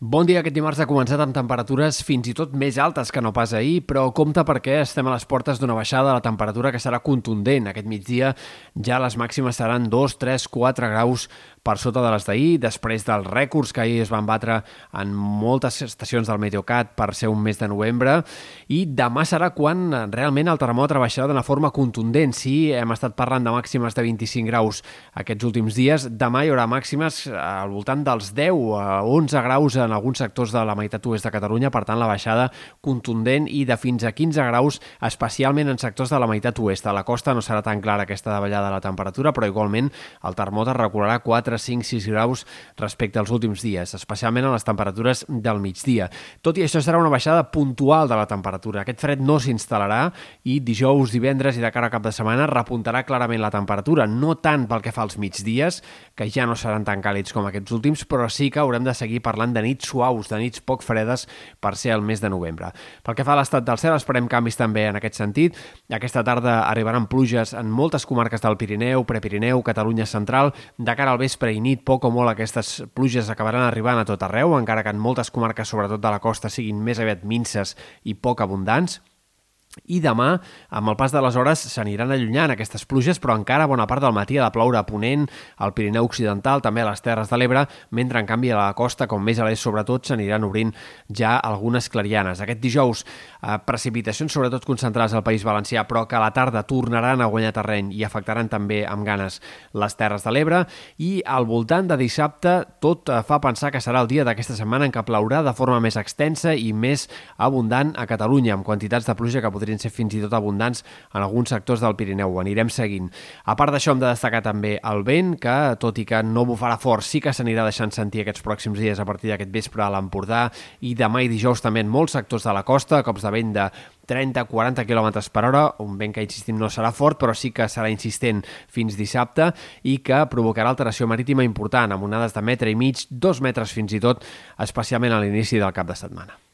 Bon dia. Aquest dimarts ha començat amb temperatures fins i tot més altes que no pas ahir, però compte perquè estem a les portes d'una baixada de la temperatura que serà contundent. Aquest migdia ja les màximes seran 2, 3, 4 graus per sota de les d'ahir, després dels rècords que ahir es van batre en moltes estacions del Meteocat per ser un mes de novembre, i demà serà quan realment el termòmetre baixarà d'una forma contundent. Si hem estat parlant de màximes de 25 graus aquests últims dies, demà hi haurà màximes al voltant dels 10 a 11 graus en alguns sectors de la meitat oest de Catalunya, per tant la baixada contundent i de fins a 15 graus, especialment en sectors de la meitat oest. A la costa no serà tan clara aquesta davallada de la temperatura, però igualment el termòmetre recularà 4 5-6 graus respecte als últims dies, especialment a les temperatures del migdia. Tot i això serà una baixada puntual de la temperatura. Aquest fred no s'instal·larà i dijous, divendres i de cara a cap de setmana repuntarà clarament la temperatura, no tant pel que fa als migdies, que ja no seran tan càlids com aquests últims, però sí que haurem de seguir parlant de nits suaus, de nits poc fredes per ser el mes de novembre. Pel que fa a l'estat del cel, esperem canvis també en aquest sentit. Aquesta tarda arribaran pluges en moltes comarques del Pirineu, Prepirineu, Catalunya Central. De cara al vespre i nit, poc o molt aquestes pluges acabaran arribant a tot arreu, encara que en moltes comarques, sobretot de la costa, siguin més aviat minces i poc abundants. I demà, amb el pas de les hores, s'aniran allunyant aquestes pluges, però encara bona part del matí ha de ploure a Ponent, al Pirineu Occidental, també a les Terres de l'Ebre, mentre en canvi a la costa, com més a l'est sobretot, s'aniran obrint ja algunes clarianes. Aquest dijous, eh, precipitacions sobretot concentrades al País Valencià, però que a la tarda tornaran a guanyar terreny i afectaran també amb ganes les Terres de l'Ebre, i al voltant de dissabte tot eh, fa pensar que serà el dia d'aquesta setmana en què plourà de forma més extensa i més abundant a Catalunya, amb quantitats de pluja que podrien ser fins i tot abundants en alguns sectors del Pirineu. Ho anirem seguint. A part d'això, hem de destacar també el vent, que, tot i que no bufarà fort, sí que s'anirà deixant sentir aquests pròxims dies a partir d'aquest vespre a l'Empordà i demà i dijous també en molts sectors de la costa, cops de vent de 30-40 km per hora, un vent que, insistim, no serà fort, però sí que serà insistent fins dissabte i que provocarà alteració marítima important, amb onades de metre i mig, dos metres fins i tot, especialment a l'inici del cap de setmana.